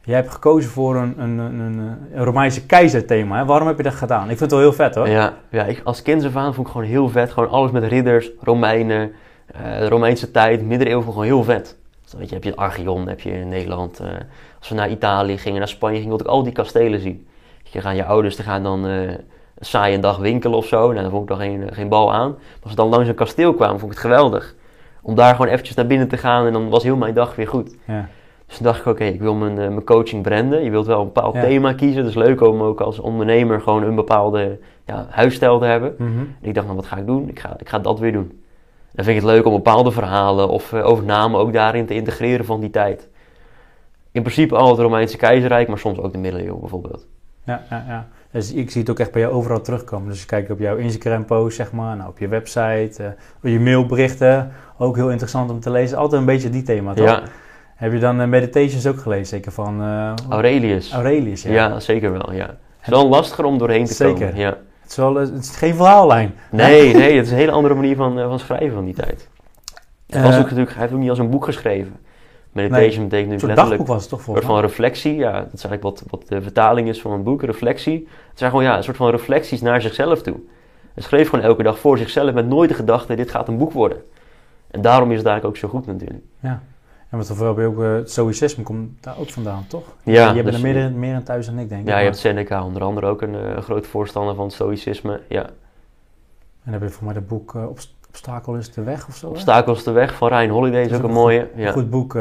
Speaker 1: Jij hebt gekozen voor een, een, een, een, Romeinse keizer thema. Hè? Waarom heb je dat gedaan? Ik vind het wel heel vet hoor.
Speaker 2: Ja, ja ik, als kind af aan vond ik gewoon heel vet. Gewoon alles met ridders, Romeinen, eh, de Romeinse tijd, middeleeuwen vond ik gewoon heel vet. Dus, weet je, heb je het Archeon, heb je in Nederland. eh, als we naar Italië gingen, naar Spanje gingen, wilde ik al die kastelen zien. Je gaan je ouders te gaan dan eh, een saaie dag winkelen of zo. Nou, daar vond ik dan geen, geen bal aan. Maar als we dan langs een kasteel kwamen, vond ik het geweldig. Om daar gewoon eventjes naar binnen te gaan en dan was heel mijn dag weer goed.
Speaker 1: Ja.
Speaker 2: Dus toen dacht ik, oké, ik wil mijn, eh, mijn coaching branden. Je wilt wel een bepaald
Speaker 1: Ja.
Speaker 2: thema kiezen. Het is leuk om ook als ondernemer gewoon een bepaalde ja, huisstijl te hebben.
Speaker 1: Mhm.
Speaker 2: En ik dacht, nou wat ga ik doen? Ik ga, ik ga dat weer doen. Dan vind ik het leuk om bepaalde verhalen of eh, overnamen ook daarin te integreren van die tijd. In principe al het Romeinse keizerrijk, maar soms ook de middeleeuwen bijvoorbeeld.
Speaker 1: Ja, ja, ja. Dus ik zie het ook echt bij jou overal terugkomen. Dus je kijkt op jouw Instagram-post, zeg maar, nou, op je website, eh, op je mailberichten. Ook heel interessant om te lezen. Altijd een beetje die thema, toch?
Speaker 2: Ja,
Speaker 1: Heb je dan eh, Meditations ook gelezen? Zeker van eh,
Speaker 2: Aurelius.
Speaker 1: Aurelius, ja.
Speaker 2: Ja. zeker wel, ja. Het is wel lastiger om doorheen te
Speaker 1: Zeker.
Speaker 2: komen. Ja.
Speaker 1: Het, is wel, eh, het is geen verhaallijn.
Speaker 2: Nee, nee, het is een hele andere manier van, van schrijven van die tijd. Het was ook natuurlijk, hij heeft ook niet als een boek geschreven. Meditation betekent
Speaker 1: Een
Speaker 2: natuurlijk letterlijk
Speaker 1: dagboek was het toch
Speaker 2: een
Speaker 1: volgens
Speaker 2: soort van reflectie. Ja, dat is eigenlijk wat, wat de vertaling is van een boek, reflectie. Het zijn gewoon ja, een soort van reflecties naar zichzelf toe. Hij schreef gewoon elke dag voor zichzelf met nooit de gedachte, dit gaat een boek worden. En daarom is het eigenlijk ook zo goed natuurlijk.
Speaker 1: Ja. En wat bijvoorbeeld heb je ook, eh, het stoïcisme komt daar ook vandaan, toch?
Speaker 2: Ja,
Speaker 1: je bent
Speaker 2: dus-
Speaker 1: er meer, meer in thuis dan ik, denk ik.
Speaker 2: Ja, je hebt Seneca onder andere ook een eh, groot voorstander van het stoïcisme. Ja.
Speaker 1: En dan heb je voor mij dat boek Obst- Obstakel is de weg of zo. hè?
Speaker 2: Obstakels de weg van Ryan Holiday is ook
Speaker 1: is
Speaker 2: een mooie.
Speaker 1: Een
Speaker 2: Ja.
Speaker 1: goed boek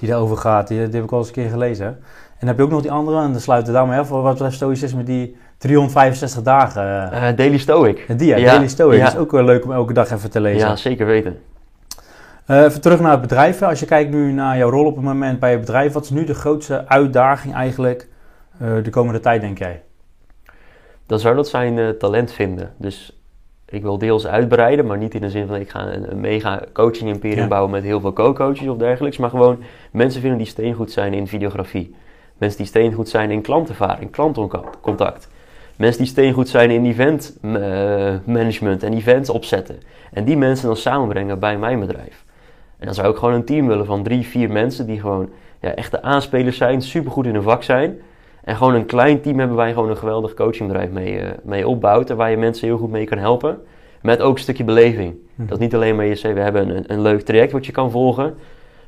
Speaker 1: die daarover gaat. Die, die heb ik al eens een keer gelezen. En dan heb je ook nog die andere, en dan sluiten we daarmee af, wat betreft stoïcisme, die 365 dagen.
Speaker 2: Daily Stoic.
Speaker 1: die, ja,
Speaker 2: ja,
Speaker 1: Daily Stoic.
Speaker 2: ja.
Speaker 1: is ook wel leuk om elke dag even te lezen.
Speaker 2: Ja, zeker weten.
Speaker 1: Eh, even terug naar het bedrijf. Als je kijkt nu naar jouw rol op het moment bij je bedrijf, wat is nu de grootste uitdaging eigenlijk eh, de komende tijd, denk jij?
Speaker 2: Dan zou dat zijn eh, talent vinden. Dus ik wil deels uitbreiden, maar niet in de zin van ik ga een, een mega coaching imperium
Speaker 1: Ja.
Speaker 2: bouwen met heel veel co-coaches of dergelijks. Maar gewoon mensen vinden die steengoed zijn in videografie. Mensen die steengoed zijn in klantervaring, klantcontact. Mensen die steengoed zijn in event management en events opzetten. En die mensen dan samenbrengen bij mijn bedrijf. En dan zou ik gewoon een team willen van drie, vier mensen die gewoon ja, echte aanspelers zijn, supergoed in hun vak zijn. En gewoon een klein team hebben waar je gewoon een geweldig coachingbedrijf mee, eh, mee opbouwt. En waar je mensen heel goed mee kan helpen. Met ook een stukje beleving.
Speaker 1: Hm.
Speaker 2: Dat niet alleen maar je zegt, we hebben een, een leuk traject wat je kan volgen.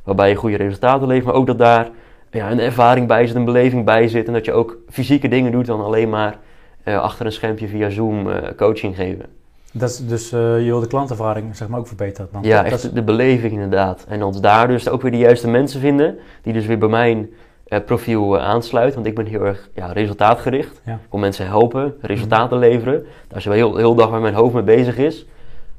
Speaker 2: Waarbij je goede resultaten levert. Maar ook dat daar ja, een ervaring bij zit, een beleving bij zit. En dat je ook fysieke dingen doet dan alleen maar eh, achter een schermpje via Zoom eh, coaching geven.
Speaker 1: Dat is dus eh, je wil de klantervaring zeg maar, ook verbeteren. Dan,
Speaker 2: Ja, echt
Speaker 1: Dat is-
Speaker 2: de beleving inderdaad. En ons daar dus ook weer de juiste mensen vinden. Die dus weer bij mijn eh, profiel eh, aansluiten. Want ik ben heel erg ja, resultaatgericht.
Speaker 1: Ja.
Speaker 2: Ik wil mensen helpen, resultaten leveren. Daar is wel heel, heel dag waar mijn hoofd mee bezig is.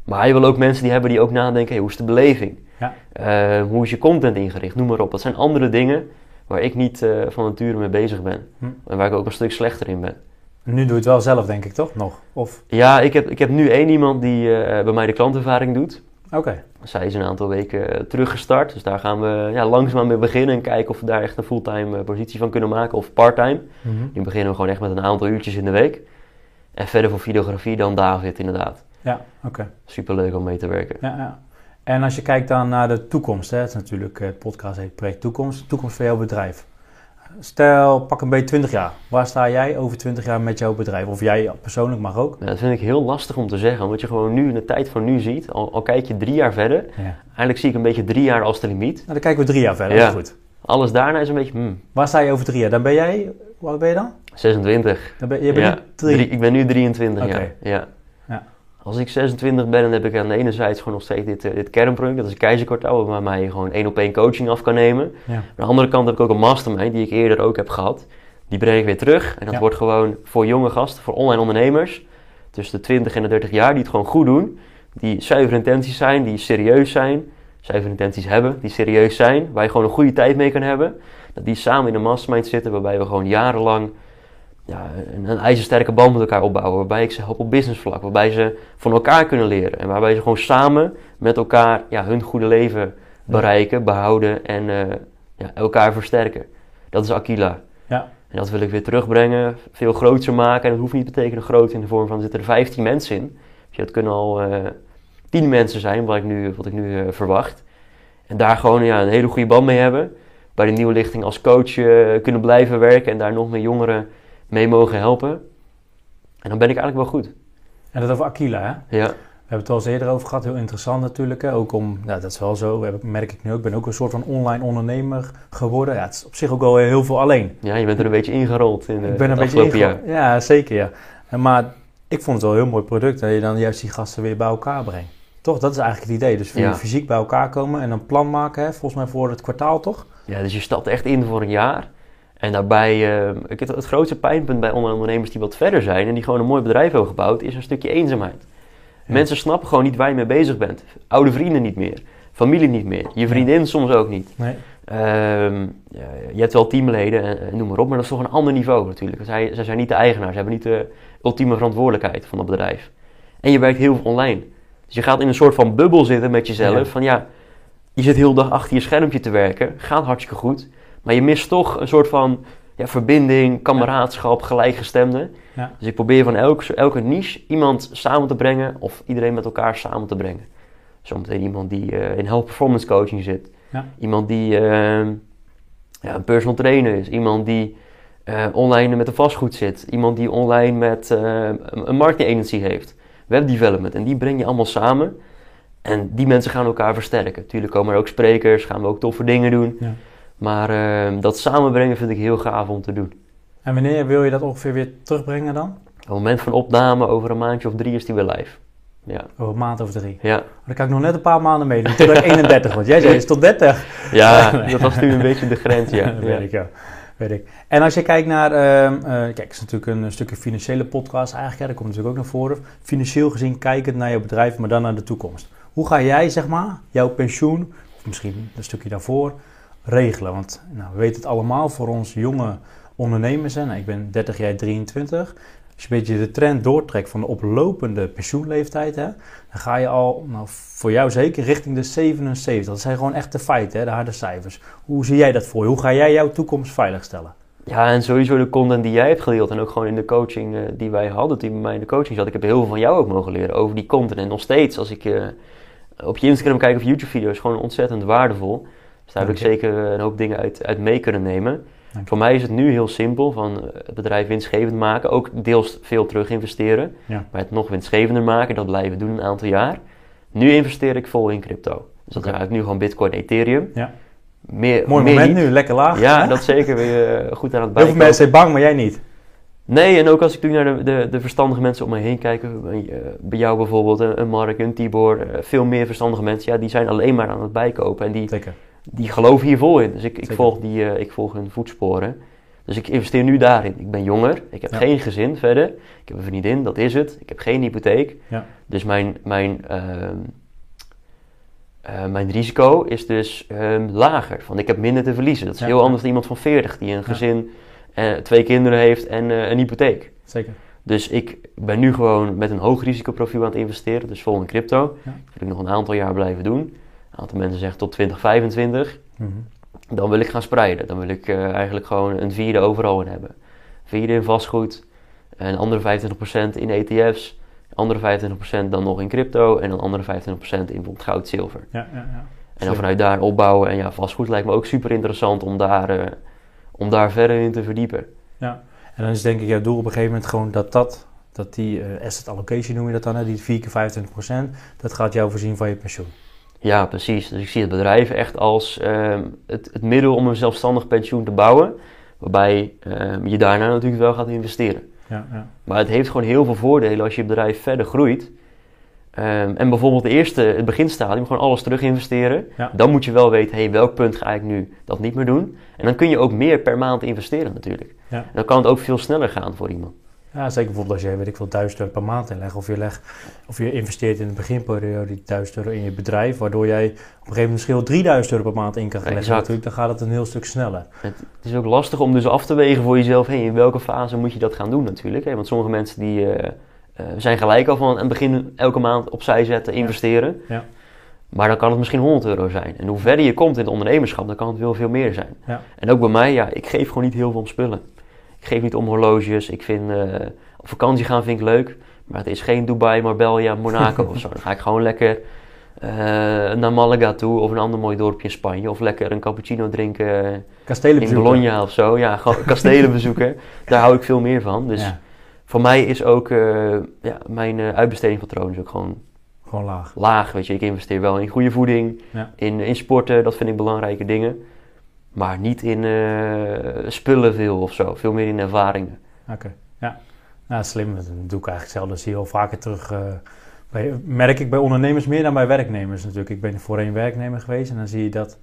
Speaker 2: Maar hij wil ook mensen die hebben die ook nadenken. Hey, hoe is de beleving?
Speaker 1: Ja.
Speaker 2: Hoe is je content ingericht? Noem maar op. Dat zijn andere dingen waar ik niet van nature mee bezig ben.
Speaker 1: Hm.
Speaker 2: En waar ik ook een stuk slechter in ben.
Speaker 1: Nu doe je het wel zelf, denk ik, toch? Nog? Of?
Speaker 2: Ja, ik heb, ik heb nu één iemand die eh, bij mij de klantervaring doet.
Speaker 1: Oké.
Speaker 2: Zij is een aantal weken eh, teruggestart. Dus daar gaan we ja, langzaam mee beginnen en kijken of we daar echt een fulltime eh, positie van kunnen maken of parttime.
Speaker 1: Mhm.
Speaker 2: Nu beginnen we gewoon echt met een aantal uurtjes in de week. En verder voor videografie dan David inderdaad.
Speaker 1: Ja, oké.
Speaker 2: Superleuk om mee te werken.
Speaker 1: Ja, ja. En als je kijkt dan naar de toekomst, hè, het is natuurlijk, het podcast heet Project Toekomst, toekomst van jouw bedrijf. Stel, pak een beetje 20 jaar. Waar sta jij over 20 jaar met jouw bedrijf? Of jij persoonlijk mag ook.
Speaker 2: Ja, dat vind ik heel lastig om te zeggen, omdat je gewoon nu in de tijd van nu ziet, al, al kijk je drie jaar verder,
Speaker 1: Ja.
Speaker 2: eigenlijk zie ik een beetje drie jaar als de limiet.
Speaker 1: Nou, dan kijken we drie jaar verder.
Speaker 2: Ja.
Speaker 1: Dat is goed.
Speaker 2: Alles daarna is een beetje, hmm,
Speaker 1: Waar sta je over drie jaar? Dan ben jij, hoe oud ben je dan?
Speaker 2: 26.
Speaker 1: Dan ben, je bent nu drie.
Speaker 2: drie- Ik ben nu 23,
Speaker 1: Oké.
Speaker 2: ja. Als ik 26 ben, dan heb ik aan de ene zijde gewoon nog steeds dit, eh, dit kernproject. Dat is een keizerkwartaal, waarbij je gewoon één op één coaching af kan nemen.
Speaker 1: Ja.
Speaker 2: Aan de andere kant heb ik ook een mastermind, die ik eerder ook heb gehad. Die breng ik weer terug. En dat
Speaker 1: Ja.
Speaker 2: wordt gewoon voor jonge gasten, voor online ondernemers. Tussen de 20 en de 30 jaar, die het gewoon goed doen. Die zuivere intenties zijn, die serieus zijn. Zuivere intenties hebben, die serieus zijn. Waar je gewoon een goede tijd mee kan hebben. Dat die samen in een mastermind zitten, waarbij we gewoon jarenlang ja, een, een ijzersterke band met elkaar opbouwen. Waarbij ik ze help op businessvlak. Waarbij ze van elkaar kunnen leren. En waarbij ze gewoon samen met elkaar ja, hun goede leven bereiken, behouden en eh, ja, elkaar versterken. Dat is Aquila.
Speaker 1: Ja.
Speaker 2: En dat wil ik weer terugbrengen, veel groter maken. En dat hoeft niet te betekenen groot in de vorm van er zitten er 15 mensen in. Dus dat kunnen al eh 10 mensen zijn, wat ik nu, wat ik nu eh, verwacht. En daar gewoon ja, een hele goede band mee hebben. Bij de nieuwe lichting als coach kunnen blijven werken en daar nog meer jongeren mee mogen helpen. En dan ben ik eigenlijk wel goed.
Speaker 1: En dat over Aquila, hè?
Speaker 2: Ja,
Speaker 1: We hebben het al eens eerder over gehad, heel interessant natuurlijk. Ook om, ja, dat is wel zo, merk ik nu ook. Ik ben ook een soort van online ondernemer geworden. Ja, het is op zich ook wel heel veel alleen.
Speaker 2: ja je bent er een beetje ingerold in eh,
Speaker 1: ik ben een beetje
Speaker 2: afgelopen jaar.
Speaker 1: inge- Ja, zeker ja. En Maar ik vond het wel een heel mooi product dat je dan juist die gasten weer bij elkaar brengt. Toch, dat is eigenlijk het idee. Dus
Speaker 2: Ja.
Speaker 1: fysiek bij elkaar komen en een plan maken, hè? volgens mij voor het kwartaal toch?
Speaker 2: Ja, dus je stapt echt in voor een jaar. En daarbij, eh, ik heb het grootste pijnpunt bij ondernemers die wat verder zijn en die gewoon een mooi bedrijf hebben gebouwd, is een stukje eenzaamheid.
Speaker 1: Ja.
Speaker 2: Mensen snappen gewoon niet waar je mee bezig bent. Oude vrienden niet meer, familie niet meer, je vriendin soms ook niet.
Speaker 1: Nee.
Speaker 2: Ehm, ja, je hebt wel teamleden en, en noem maar op, maar dat is toch een ander niveau natuurlijk. Zij, zij zijn niet de eigenaar, ze hebben niet de ultieme verantwoordelijkheid van dat bedrijf. En je werkt heel veel online. Dus je gaat in een soort van bubbel zitten met jezelf.
Speaker 1: Ja.
Speaker 2: Van ja, je zit heel dag achter je schermpje te werken, gaat hartstikke goed. Maar je mist toch een soort van ja, verbinding, kameraadschap, gelijkgestemde.
Speaker 1: Ja.
Speaker 2: Dus ik probeer van elke, elke niche iemand samen te brengen of iedereen met elkaar samen te brengen. Zometeen iemand die eh, in health performance coaching zit.
Speaker 1: Ja.
Speaker 2: Iemand die eh, ja, een personal trainer is. Iemand die eh, online met een vastgoed zit. Iemand die online met eh, een marketing agency heeft. Webdevelopment. En die breng je allemaal samen. En die mensen gaan elkaar versterken. Tuurlijk komen er ook sprekers, gaan we ook toffe dingen doen.
Speaker 1: Ja.
Speaker 2: Maar eh, dat samenbrengen vind ik heel gaaf om te doen.
Speaker 1: En wanneer wil je dat ongeveer weer terugbrengen dan?
Speaker 2: Op het moment van opname, over een maandje of drie, is die weer live. Ja,
Speaker 1: Over een maand of drie.
Speaker 2: ja.
Speaker 1: Dan kan ik nog net een paar maanden meedoen. Toen ben ik 31, want jij zei is tot 30.
Speaker 2: ja
Speaker 1: Nee.
Speaker 2: dat was nu een beetje de grens, ja.
Speaker 1: Dat
Speaker 2: ja.
Speaker 1: weet ik, ja. Weet ik. En als je kijkt naar, ehm, eh, kijk, het is natuurlijk een, stukje financiële podcast eigenlijk, hè, dat komt natuurlijk ook naar voren. Financieel gezien kijkend naar je bedrijf, maar dan naar de toekomst. Hoe ga jij, zeg maar, jouw pensioen, of misschien een stukje daarvoor, regelen? Want nou, we weten het allemaal voor ons jonge ondernemers. Hè. Nou, ik ben 30 jaar 23. Als je een beetje de trend doortrekt van de oplopende pensioenleeftijd, hè, dan ga je al, nou, voor jou zeker, richting de 77. Dat zijn gewoon echt de feiten, hè, de harde cijfers. Hoe zie jij dat voor je? Hoe ga jij jouw toekomst veiligstellen?
Speaker 2: Ja, en sowieso de content die jij hebt gedeeld en ook gewoon in de coaching eh, die wij hadden, die bij mij in de coaching zat. Ik heb heel veel van jou ook mogen leren over die content. En nog steeds, als ik eh, op je Instagram kijk of YouTube-video's, gewoon ontzettend waardevol. Dus daar heb ik zeker een hoop dingen uit, uit mee kunnen nemen.
Speaker 1: Dank
Speaker 2: Voor mij is het nu heel simpel, van eh, het bedrijf winstgevend maken, ook deels veel terug investeren.
Speaker 1: Ja.
Speaker 2: Maar het nog winstgevender maken, dat blijven doen een aantal jaar. Nu investeer ik vol in crypto. Dus dat is eigenlijk nu gewoon Bitcoin, Ethereum.
Speaker 1: Ja.
Speaker 2: Meer,
Speaker 1: Mooi
Speaker 2: meer
Speaker 1: moment
Speaker 2: niet.
Speaker 1: nu, lekker laag.
Speaker 2: Ja,
Speaker 1: hè?
Speaker 2: dat zeker weer eh, goed aan het
Speaker 1: Heel veel
Speaker 2: bijkomen.
Speaker 1: mensen zijn bang, maar jij niet.
Speaker 2: Nee, en ook als ik nu naar de, de, de verstandige mensen om me heen kijk, eh, bij jou bijvoorbeeld, een, Mark, een Tibor, eh, veel meer verstandige mensen, ja, die zijn alleen maar aan het bijkopen en die,
Speaker 1: Zeker.
Speaker 2: Die geloven hier vol in. Dus ik, ik, volg, die, eh, ik volg hun voetsporen. Dus ik investeer nu daarin. Ik ben jonger, ik heb
Speaker 1: Ja.
Speaker 2: geen gezin verder, ik heb een vriendin, dat is het. Ik heb geen hypotheek.
Speaker 1: Ja.
Speaker 2: Dus mijn, mijn, ehm, eh, mijn risico is dus ehm, lager, want ik heb minder te verliezen. Dat is
Speaker 1: Ja.
Speaker 2: heel anders dan iemand van 40 die een gezin, eh, twee kinderen heeft en een hypotheek.
Speaker 1: Zeker.
Speaker 2: Dus ik ben nu gewoon met een hoog risicoprofiel aan het investeren, dus vol in crypto. Dat wil ik nog een aantal jaar blijven doen. Een aantal mensen zeggen tot 2025.
Speaker 1: Mhm.
Speaker 2: Dan wil ik gaan spreiden. Dan wil ik eh, eigenlijk gewoon een vierde overal in hebben. Vierde in vastgoed, een andere 25% in ETF's, andere 25% dan nog in crypto en een andere 25% in bijvoorbeeld goud, zilver.
Speaker 1: Ja, ja, ja.
Speaker 2: En dan vanuit daar opbouwen. En ja, vastgoed lijkt me ook super interessant om daar, eh, om daar verder in te verdiepen.
Speaker 1: Ja. En dan is denk ik jouw doel op een gegeven moment gewoon dat dat, dat die eh, asset allocation noem je dat dan, hè, die 4 keer 25%, dat gaat jou voorzien van je pensioen.
Speaker 2: Ja, precies. Dus ik zie het bedrijf echt als ehm, het, het middel om een zelfstandig pensioen te bouwen. Waarbij ehm, je daarna natuurlijk wel gaat investeren.
Speaker 1: Ja, ja.
Speaker 2: Maar het heeft gewoon heel veel voordelen als je bedrijf verder groeit. Ehm, en bijvoorbeeld de eerste, het beginstadium, gewoon alles terug investeren.
Speaker 1: Ja.
Speaker 2: Dan moet je wel weten, hey, welk punt ga ik nu dat niet meer doen? En dan kun je ook meer per maand investeren natuurlijk.
Speaker 1: Ja.
Speaker 2: En dan kan het ook veel sneller gaan voor iemand.
Speaker 1: Ja, zeker bijvoorbeeld als je, weet ik veel, 1000 euro per maand inlegt. Of je, legt, of je investeert in de beginperiode die 1000 euro in je bedrijf. Waardoor jij op een gegeven moment misschien wel 3000 euro per maand in kan gaan leggen. Natuurlijk, dan gaat het een heel stuk sneller.
Speaker 2: Het, is ook lastig om dus af te wegen voor jezelf, hey, in welke fase moet je dat gaan doen natuurlijk. Want sommige mensen die eh, eh, zijn gelijk al van aan het begin elke maand opzij zetten, investeren.
Speaker 1: Ja.
Speaker 2: Maar dan kan het misschien 100 euro zijn. En hoe verder je komt in het ondernemerschap, dan kan het wel veel meer zijn.
Speaker 1: Ja.
Speaker 2: En ook bij mij, ja, ik geef gewoon niet heel veel om spullen. Geef niet om horloges. Ik vind, eh, op vakantie gaan vind ik leuk. Maar het is geen Dubai, Marbella, Monaco of zo. Dan ga ik gewoon lekker eh, naar Malaga toe of een ander mooi dorpje in Spanje. Of lekker een cappuccino drinken
Speaker 1: Kastelen
Speaker 2: in. Bologna of zo. Ja, gewoon kastelen bezoeken. Daar hou ik veel meer van. Dus
Speaker 1: Ja,
Speaker 2: voor mij is ook eh, ja, mijn eh, uitbestedingpatroon is ook gewoon
Speaker 1: gewoon laag.
Speaker 2: laag. Weet je, ik investeer wel in goede voeding,
Speaker 1: Ja.
Speaker 2: in, in sporten, dat vind ik belangrijke dingen. Maar niet in eh, spullen veel of zo. Veel meer in ervaringen.
Speaker 1: Oké, ja. Nou, slim. Dat doe ik eigenlijk zelf. Dat zie je al vaker terug. eh, bij, merk ik bij ondernemers meer dan bij werknemers natuurlijk. Ik ben voorheen werknemer geweest en dan zie je dat...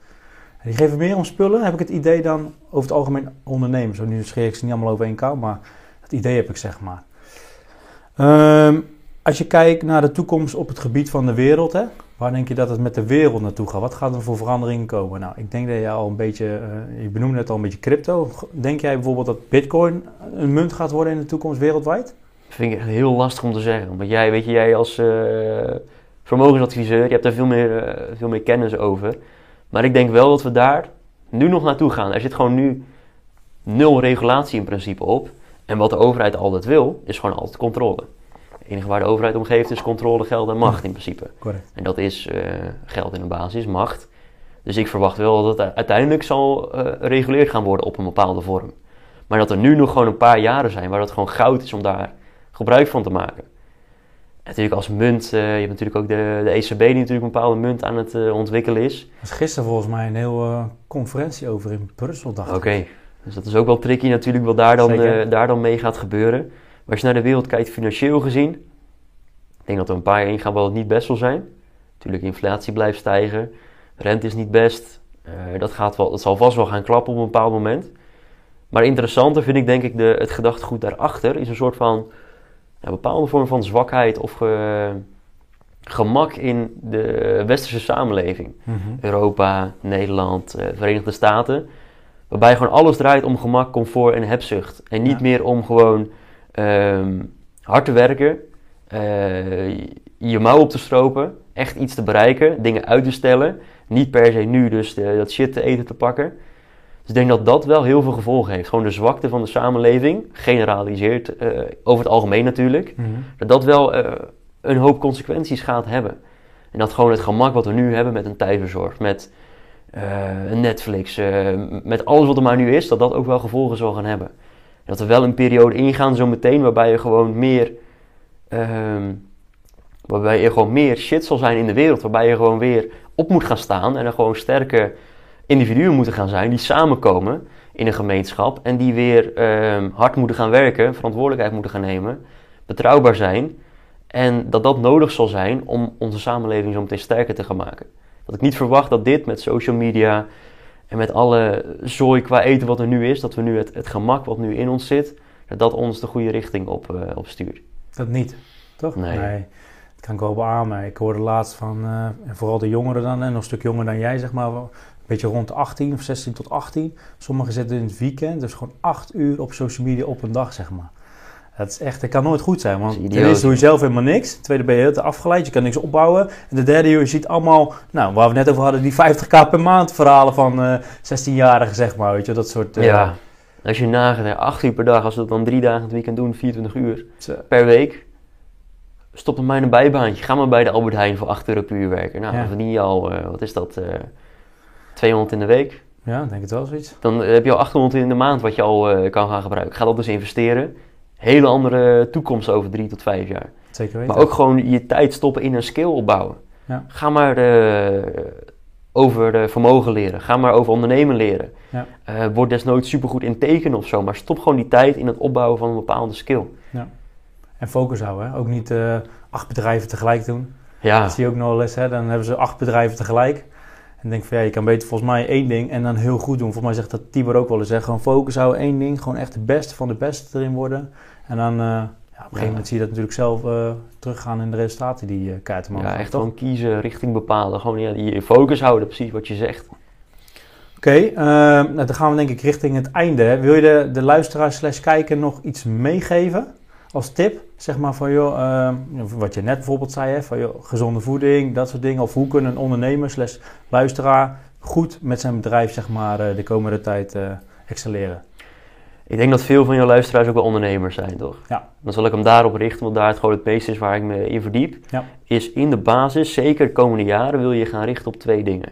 Speaker 1: Die geven meer om spullen, heb ik het idee, dan over het algemeen ondernemers. Nu scheer ik ze niet allemaal over één kou, maar het idee heb ik zeg maar. Ehm, als je kijkt naar de toekomst op het gebied van de wereld, hè, waar denk je dat het met de wereld naartoe gaat? Wat gaat er voor veranderingen komen? Nou, ik denk dat je al een beetje, eh, je benoemde net al een beetje crypto. Denk jij bijvoorbeeld dat bitcoin een munt gaat worden in de toekomst wereldwijd?
Speaker 2: Dat vind ik echt heel lastig om te zeggen. Want jij, weet je, jij als eh, vermogensadviseur, je hebt daar veel meer, eh, veel meer kennis over. Maar ik denk wel dat we daar nu nog naartoe gaan. Er zit gewoon nu nul regulatie in principe op. En wat de overheid altijd wil, is gewoon altijd controle. Het enige waar de overheid om geeft is controle, geld en macht in principe.
Speaker 1: Correct.
Speaker 2: En dat is eh, geld in de basis, macht. Dus ik verwacht wel dat het uiteindelijk zal eh gereguleerd gaan worden op een bepaalde vorm. Maar dat er nu nog gewoon een paar jaren zijn waar het gewoon goud is om daar gebruik van te maken. En natuurlijk als munt, eh, je hebt natuurlijk ook de, de ECB die natuurlijk een bepaalde munt aan het ontwikkelen is.
Speaker 1: Er was gisteren volgens mij een hele conferentie over in Brussel, dacht ik.
Speaker 2: Oké, dus dat is ook wel tricky natuurlijk wat daar dan, daar dan mee gaat gebeuren. Maar als je naar de wereld kijkt financieel gezien, ik denk dat er een paar jaar in gaan waar het niet best zal zijn. Natuurlijk, inflatie blijft stijgen, rente is niet best. Eh, dat, gaat wel, dat zal vast wel gaan klappen op een bepaald moment. Maar interessanter vind ik denk ik de, het gedachtegoed daarachter is een soort van ja, bepaalde vorm van zwakheid of ge- gemak in de westerse samenleving.
Speaker 1: Mhm.
Speaker 2: Europa, Nederland, eh, Verenigde Staten. Waarbij gewoon alles draait om gemak, comfort en hebzucht. En niet
Speaker 1: Ja.
Speaker 2: meer om gewoon ehm, hard te werken, eh, je mouw op te stropen, echt iets te bereiken, dingen uit te stellen. Niet per se nu dus de- dat shit te eten te pakken. Dus ik denk dat dat wel heel veel gevolgen heeft. Gewoon de zwakte van de samenleving, generaliseerd, eh, over het algemeen natuurlijk
Speaker 1: Mhm.
Speaker 2: dat dat wel eh, een hoop consequenties gaat hebben. En dat gewoon het gemak wat we nu hebben met een thuisbezorgd, met eh, een Netflix, eh, met alles wat er maar nu is, dat dat ook wel gevolgen zal gaan hebben. Dat we wel een periode ingaan zo meteen waarbij je gewoon meer, ehm, waarbij er gewoon meer shit zal zijn in de wereld, waarbij je gewoon weer op moet gaan staan en er gewoon sterke individuen moeten gaan zijn die samenkomen in een gemeenschap en die weer ehm, hard moeten gaan werken, verantwoordelijkheid moeten gaan nemen betrouwbaar zijn. En dat dat nodig zal zijn om onze samenleving zo meteen sterker te gaan maken. Dat ik niet verwacht dat dit met social media en met alle zooi qua eten wat er nu is, dat we nu het, het gemak wat nu in ons zit, dat dat ons de goede richting op, eh, op stuurt.
Speaker 1: Dat niet, toch?
Speaker 2: Nee.
Speaker 1: Dat kan ik wel beamen. Ik hoorde laatst van, eh, en vooral de jongeren dan, en nog een stuk jonger dan jij, zeg maar, een beetje rond de 18 of 16 tot 18. Sommigen zitten in het weekend, dus gewoon 8 uur op social media op een dag, zeg maar. Dat is echt, dat kan nooit goed zijn, want ten eerste doe je zelf helemaal niks. Ten tweede ben je heel te afgeleid, je kan niks opbouwen. En de derde, je ziet allemaal, nou, waar we net over hadden, die 50k per maand verhalen van eh 16-jarigen, zeg maar, weet je, dat soort... eh,
Speaker 2: ja, als je nagaat, hè, 8 uur per dag, als we dat dan drie dagen het weekend doen, 24 uur
Speaker 1: zo.
Speaker 2: per week, stop er mij een bijbaantje. Ga maar bij de Albert Heijn voor 8 euro per uur werken. Nou,
Speaker 1: Ja.
Speaker 2: dan verdien je al, eh, wat is dat, eh 200 in de week.
Speaker 1: Ja, denk het wel zoiets.
Speaker 2: Dan heb je al 800 in de maand wat je al eh, kan gaan gebruiken. Ga dat dus investeren. Hele andere toekomst over drie tot vijf jaar.
Speaker 1: Zeker weten.
Speaker 2: Maar ook gewoon je tijd stoppen in een skill opbouwen.
Speaker 1: Ja.
Speaker 2: Ga maar eh, over de vermogen leren. Ga maar over ondernemen leren.
Speaker 1: Ja.
Speaker 2: Eh, word desnoods supergoed in tekenen of zo. Maar stop gewoon die tijd in het opbouwen van een bepaalde skill.
Speaker 1: En focus houden. Hè? Ook niet acht bedrijven tegelijk doen.
Speaker 2: Ja,
Speaker 1: Dat zie je ook nog wel eens. Hè? Dan hebben ze acht bedrijven tegelijk. En denk van ja, je kan beter volgens mij één ding en dan heel goed doen. Volgens mij zegt dat Tibor ook wel eens. Hè? Gewoon focus houden, één ding. Gewoon echt de beste van de beste erin worden. En dan eh, ja, op een gegeven
Speaker 2: Ja.
Speaker 1: moment zie je dat natuurlijk zelf eh, teruggaan in de resultaten die uh, Kaartenman
Speaker 2: ja
Speaker 1: gaat,
Speaker 2: echt gewoon kiezen, richting bepalen. Gewoon ja, je focus houden, precies wat je zegt.
Speaker 1: Oké, eh, nou, dan gaan we denk ik richting het einde. hè. Wil je de, de luisteraar slash kijker nog iets meegeven als tip? Zeg maar van joh, eh, wat je net bijvoorbeeld zei, hè, van joh, gezonde voeding, dat soort dingen. Of hoe kunnen een ondernemer slash luisteraar goed met zijn bedrijf zeg maar eh, de komende tijd eh, excelleren?
Speaker 2: Ik denk dat veel van jouw luisteraars ook wel ondernemers zijn, toch?
Speaker 1: Ja.
Speaker 2: Dan zal ik hem daarop richten, want daar het gewoon het meeste is waar ik me in verdiep.
Speaker 1: Ja.
Speaker 2: Is in de basis, zeker de komende jaren, wil je gaan richten op twee dingen.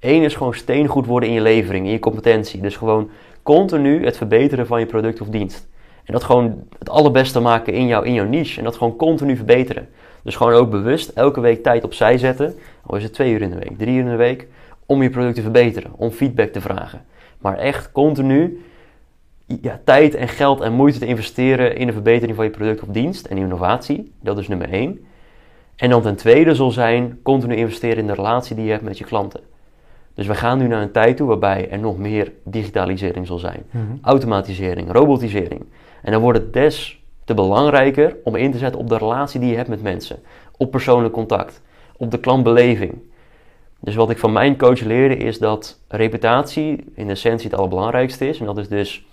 Speaker 2: Eén is gewoon steengoed worden in je levering, in je competentie. Dus gewoon continu het verbeteren van je product of dienst. En dat gewoon het allerbeste maken in, jou, in jouw niche. En dat gewoon continu verbeteren. Dus gewoon ook bewust elke week tijd opzij zetten. Al is het twee uur in de week, drie uur in de week. Om je product te verbeteren, om feedback te vragen. Maar echt continu ja, tijd en geld en moeite te investeren in de verbetering van je product of dienst en innovatie. Dat is nummer één. En dan ten tweede zal zijn continu investeren in de relatie die je hebt met je klanten. Dus we gaan nu naar een tijd toe waarbij er nog meer digitalisering zal zijn. Automatisering, robotisering. En dan wordt het des te belangrijker om in te zetten op de relatie die je hebt met mensen. Op persoonlijk contact, op de klantbeleving. Dus wat ik van mijn coach leerde is dat reputatie in essentie het allerbelangrijkste is. En dat is dus,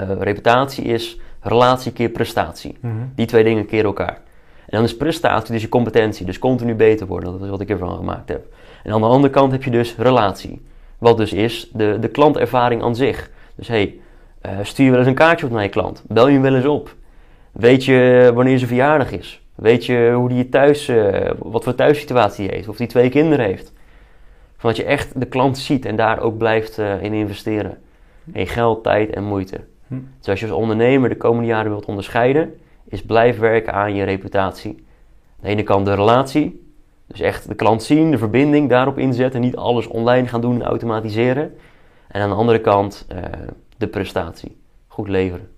Speaker 2: eh, reputatie is relatie keer prestatie.
Speaker 1: Mhm.
Speaker 2: Die twee dingen keren elkaar. En dan is prestatie dus je competentie, dus continu beter worden. Dat is wat ik ervan gemaakt heb. En aan de andere kant heb je dus relatie. Wat dus is de, de klantervaring aan zich. Dus hey, eh, stuur je wel eens een kaartje op naar je klant? Bel je hem wel eens op? Weet je wanneer zijn verjaardag is? Weet je hoe die thuis, eh, wat voor thuissituatie hij heeft? Of die twee kinderen heeft? Van dat je echt de klant ziet en daar ook blijft in investeren. In geld, tijd en moeite.
Speaker 1: Hm.
Speaker 2: Dus als je als ondernemer de komende jaren wilt onderscheiden, is blijf werken aan je reputatie. Aan de ene kant de relatie, dus echt de klant zien, de verbinding daarop inzetten, niet alles online gaan doen en automatiseren. En aan de andere kant eh, de prestatie, goed leveren.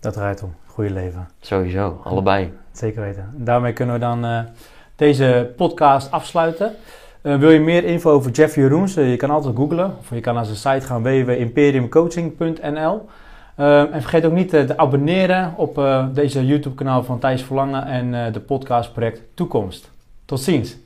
Speaker 1: Dat draait om. Goede leven.
Speaker 2: Sowieso, allebei.
Speaker 1: Zeker weten. En daarmee kunnen we dan eh, deze podcast afsluiten. Eh, wil je meer info over Jeff Jeroens? Je kan altijd googlen. Of je kan naar zijn site gaan www.imperiumcoaching.nl Eh, En vergeet ook niet eh, te abonneren op eh, deze YouTube kanaal van Thijs Verlangen en eh, de podcastproject Toekomst. Tot ziens!